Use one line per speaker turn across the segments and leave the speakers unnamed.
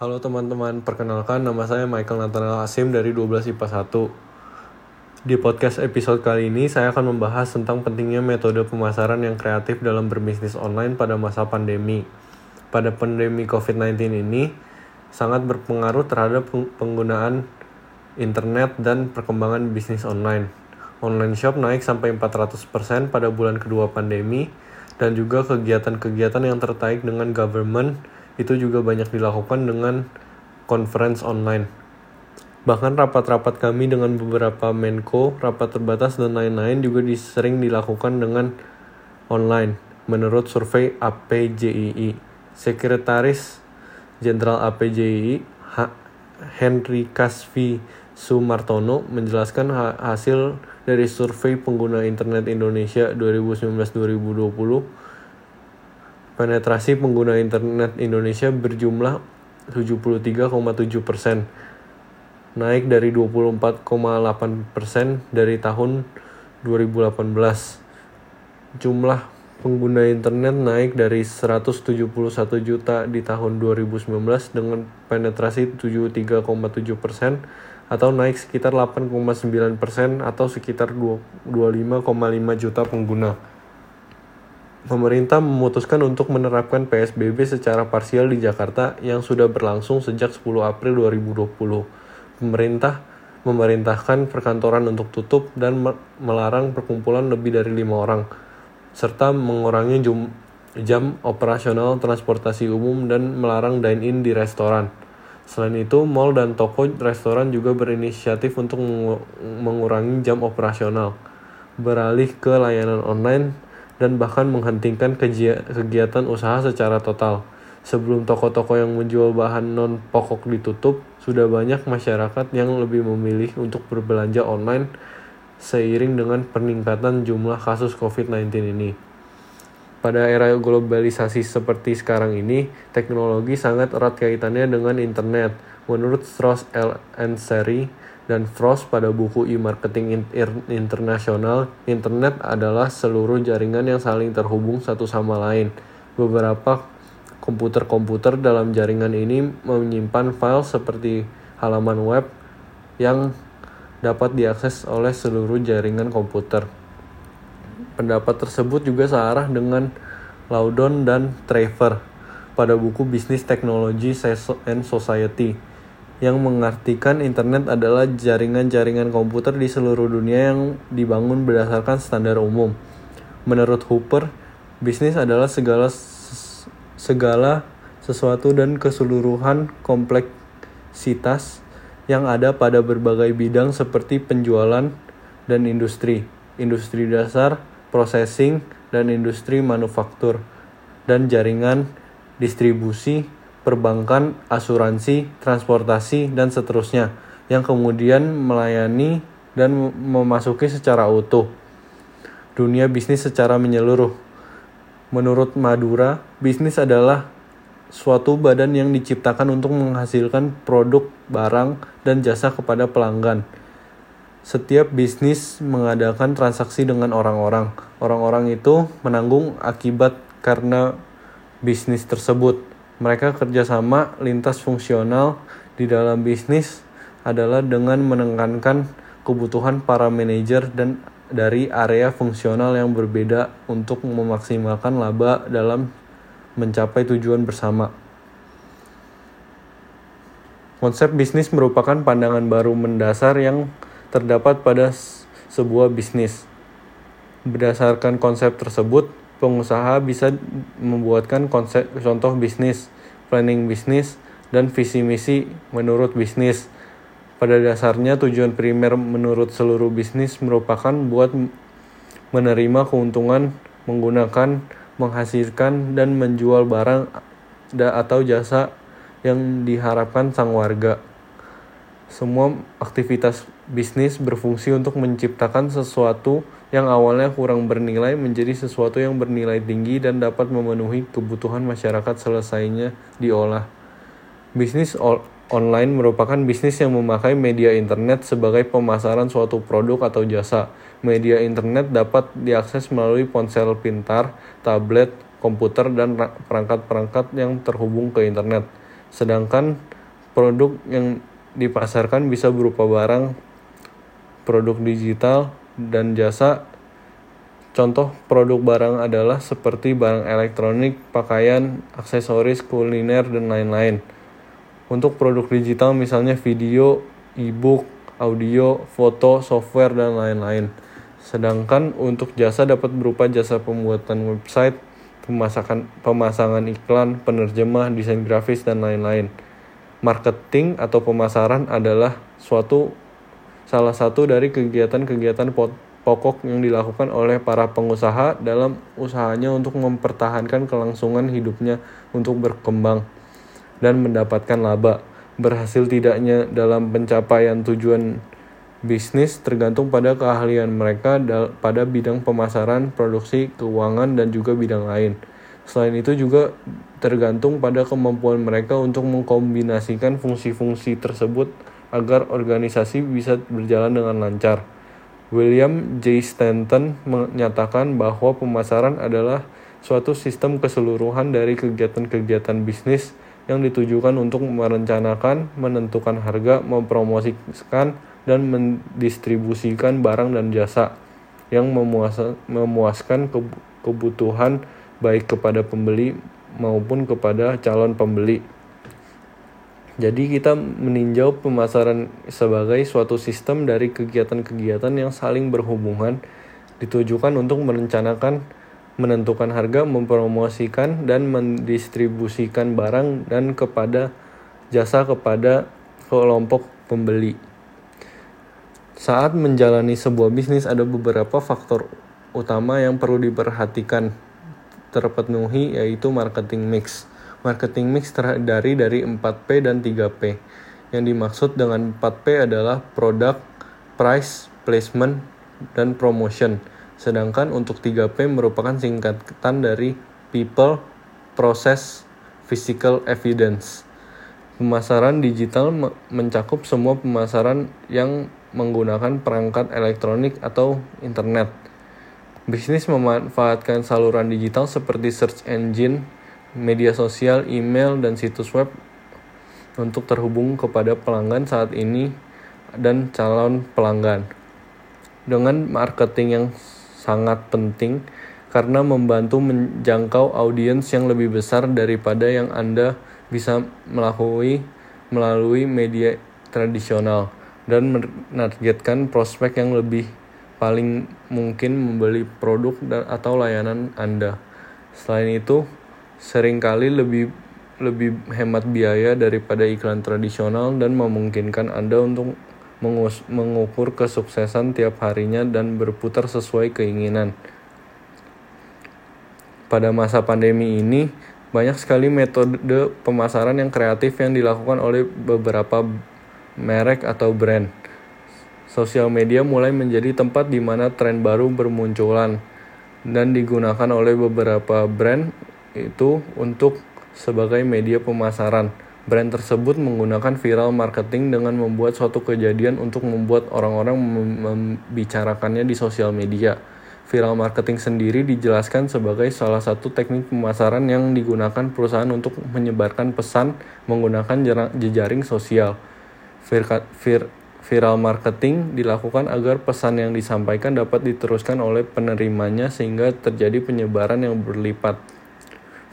Halo teman-teman, perkenalkan nama saya Michael Nathaniel Asim dari 12 IPA 1. Di podcast episode kali ini saya akan membahas tentang pentingnya metode pemasaran yang kreatif dalam berbisnis online pada masa pandemi. Pada pandemi COVID-19 ini sangat berpengaruh terhadap penggunaan internet dan perkembangan bisnis online. Online shop naik sampai 400% pada bulan kedua pandemi dan juga kegiatan-kegiatan yang terkait dengan government itu juga banyak dilakukan dengan conference online. Bahkan rapat-rapat kami dengan beberapa Menko, rapat terbatas dan lain-lain juga sering dilakukan dengan online. Menurut survei APJII, Sekretaris Jenderal APJII Henry Kasvi Sumartono menjelaskan hasil dari survei pengguna internet Indonesia 2019-2020 Penetrasi pengguna internet Indonesia berjumlah 73,7 persen, naik dari 24,8 persen dari tahun 2018. Jumlah pengguna internet naik dari 171 juta di tahun 2019 dengan penetrasi 73,7 persen atau naik sekitar 8,9 persen atau sekitar 25,5 juta pengguna pemerintah memutuskan untuk menerapkan PSBB secara parsial di Jakarta yang sudah berlangsung sejak 10 April 2020. Pemerintah memerintahkan perkantoran untuk tutup dan melarang perkumpulan lebih dari lima orang, serta mengurangi jum jam operasional transportasi umum dan melarang dine-in di restoran. Selain itu, mall dan toko restoran juga berinisiatif untuk mengurangi jam operasional, beralih ke layanan online dan bahkan menghentikan kegiatan usaha secara total. Sebelum toko-toko yang menjual bahan non-pokok ditutup, sudah banyak masyarakat yang lebih memilih untuk berbelanja online seiring dengan peningkatan jumlah kasus COVID-19 ini. Pada era globalisasi seperti sekarang ini, teknologi sangat erat kaitannya dengan internet. Menurut Stross L. Seri, dan Frost pada buku e-marketing internasional, internet adalah seluruh jaringan yang saling terhubung satu sama lain. Beberapa komputer-komputer dalam jaringan ini menyimpan file seperti halaman web yang dapat diakses oleh seluruh jaringan komputer. Pendapat tersebut juga searah dengan Laudon dan Trevor pada buku Business Technology and Society yang mengartikan internet adalah jaringan-jaringan komputer di seluruh dunia yang dibangun berdasarkan standar umum. Menurut Hooper, bisnis adalah segala segala sesuatu dan keseluruhan kompleksitas yang ada pada berbagai bidang seperti penjualan dan industri, industri dasar, processing, dan industri manufaktur, dan jaringan distribusi, perbankan, asuransi, transportasi, dan seterusnya, yang kemudian melayani dan memasuki secara utuh dunia bisnis secara menyeluruh. Menurut Madura, bisnis adalah suatu badan yang diciptakan untuk menghasilkan produk, barang, dan jasa kepada pelanggan. Setiap bisnis mengadakan transaksi dengan orang-orang. Orang-orang itu menanggung akibat karena bisnis tersebut. Mereka kerjasama lintas fungsional di dalam bisnis adalah dengan menekankan kebutuhan para manajer dan dari area fungsional yang berbeda untuk memaksimalkan laba dalam mencapai tujuan bersama. Konsep bisnis merupakan pandangan baru mendasar yang terdapat pada sebuah bisnis. Berdasarkan konsep tersebut, pengusaha bisa membuatkan konsep contoh bisnis, planning bisnis, dan visi misi menurut bisnis. Pada dasarnya tujuan primer menurut seluruh bisnis merupakan buat menerima keuntungan menggunakan, menghasilkan, dan menjual barang atau jasa yang diharapkan sang warga. Semua aktivitas bisnis berfungsi untuk menciptakan sesuatu yang awalnya kurang bernilai menjadi sesuatu yang bernilai tinggi dan dapat memenuhi kebutuhan masyarakat selesainya diolah. Bisnis online merupakan bisnis yang memakai media internet sebagai pemasaran suatu produk atau jasa. Media internet dapat diakses melalui ponsel pintar, tablet, komputer, dan perangkat-perangkat yang terhubung ke internet. Sedangkan Produk yang dipasarkan bisa berupa barang, produk digital, dan jasa. Contoh produk barang adalah seperti barang elektronik, pakaian, aksesoris, kuliner, dan lain-lain. Untuk produk digital misalnya video, e-book, audio, foto, software, dan lain-lain. Sedangkan untuk jasa dapat berupa jasa pembuatan website, pemasakan, pemasangan iklan, penerjemah, desain grafis, dan lain-lain. Marketing atau pemasaran adalah suatu salah satu dari kegiatan-kegiatan pokok yang dilakukan oleh para pengusaha dalam usahanya untuk mempertahankan kelangsungan hidupnya untuk berkembang dan mendapatkan laba. Berhasil tidaknya dalam pencapaian tujuan bisnis tergantung pada keahlian mereka pada bidang pemasaran, produksi, keuangan, dan juga bidang lain. Selain itu juga tergantung pada kemampuan mereka untuk mengkombinasikan fungsi-fungsi tersebut agar organisasi bisa berjalan dengan lancar. William J. Stanton menyatakan bahwa pemasaran adalah suatu sistem keseluruhan dari kegiatan-kegiatan bisnis yang ditujukan untuk merencanakan, menentukan harga, mempromosikan, dan mendistribusikan barang dan jasa yang memuaskan kebutuhan baik kepada pembeli maupun kepada calon pembeli. Jadi kita meninjau pemasaran sebagai suatu sistem dari kegiatan-kegiatan yang saling berhubungan ditujukan untuk merencanakan, menentukan harga, mempromosikan dan mendistribusikan barang dan kepada jasa kepada kelompok pembeli. Saat menjalani sebuah bisnis ada beberapa faktor utama yang perlu diperhatikan terpenuhi yaitu marketing mix. Marketing mix terdiri dari 4P dan 3P. Yang dimaksud dengan 4P adalah product, price, placement, dan promotion. Sedangkan untuk 3P merupakan singkatan dari people, process, physical evidence. Pemasaran digital mencakup semua pemasaran yang menggunakan perangkat elektronik atau internet. Bisnis memanfaatkan saluran digital seperti search engine, media sosial, email, dan situs web untuk terhubung kepada pelanggan saat ini dan calon pelanggan. Dengan marketing yang sangat penting karena membantu menjangkau audiens yang lebih besar daripada yang Anda bisa melalui melalui media tradisional dan menargetkan prospek yang lebih paling mungkin membeli produk atau layanan Anda. Selain itu, sering kali lebih lebih hemat biaya daripada iklan tradisional dan memungkinkan Anda untuk mengukur kesuksesan tiap harinya dan berputar sesuai keinginan. Pada masa pandemi ini, banyak sekali metode pemasaran yang kreatif yang dilakukan oleh beberapa merek atau brand. Sosial media mulai menjadi tempat di mana tren baru bermunculan dan digunakan oleh beberapa brand itu untuk sebagai media pemasaran. Brand tersebut menggunakan viral marketing dengan membuat suatu kejadian untuk membuat orang-orang membicarakannya di sosial media. Viral marketing sendiri dijelaskan sebagai salah satu teknik pemasaran yang digunakan perusahaan untuk menyebarkan pesan menggunakan jejaring sosial. Vir, vir, viral marketing dilakukan agar pesan yang disampaikan dapat diteruskan oleh penerimanya sehingga terjadi penyebaran yang berlipat.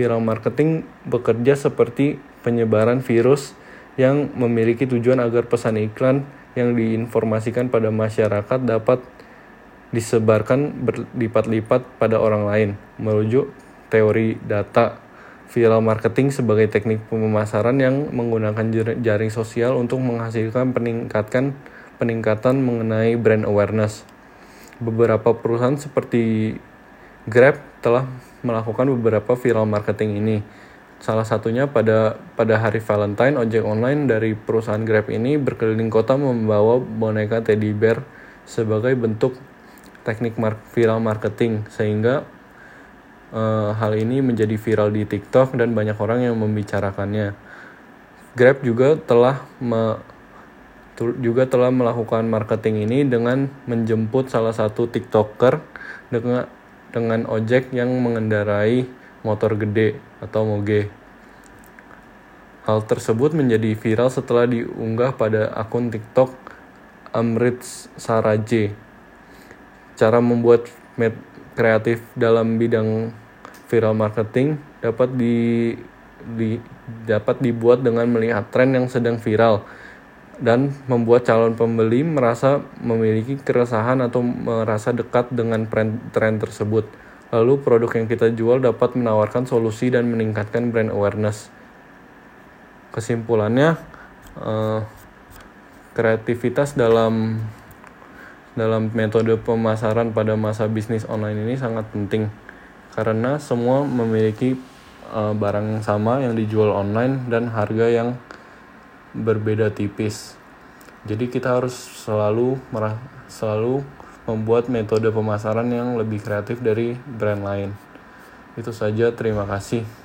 Viral marketing bekerja seperti penyebaran virus yang memiliki tujuan agar pesan iklan yang diinformasikan pada masyarakat dapat disebarkan berlipat-lipat pada orang lain. Merujuk teori data, viral marketing sebagai teknik pemasaran yang menggunakan jaring sosial untuk menghasilkan peningkatkan peningkatan mengenai brand awareness. Beberapa perusahaan seperti Grab telah melakukan beberapa viral marketing ini. Salah satunya pada pada hari Valentine, ojek online dari perusahaan Grab ini berkeliling kota membawa boneka teddy bear sebagai bentuk teknik mar viral marketing sehingga uh, hal ini menjadi viral di TikTok dan banyak orang yang membicarakannya. Grab juga telah me, juga telah melakukan marketing ini dengan menjemput salah satu TikToker dengan dengan ojek yang mengendarai motor gede atau moge. Hal tersebut menjadi viral setelah diunggah pada akun TikTok Amrit Saraje. Cara membuat kreatif dalam bidang viral marketing dapat di, di dapat dibuat dengan melihat tren yang sedang viral dan membuat calon pembeli merasa memiliki keresahan atau merasa dekat dengan tren tersebut. Lalu produk yang kita jual dapat menawarkan solusi dan meningkatkan brand awareness. Kesimpulannya, uh, kreativitas dalam dalam metode pemasaran pada masa bisnis online ini sangat penting karena semua memiliki uh, barang yang sama yang dijual online dan harga yang berbeda tipis. Jadi kita harus selalu merah, selalu membuat metode pemasaran yang lebih kreatif dari brand lain. Itu saja, terima kasih.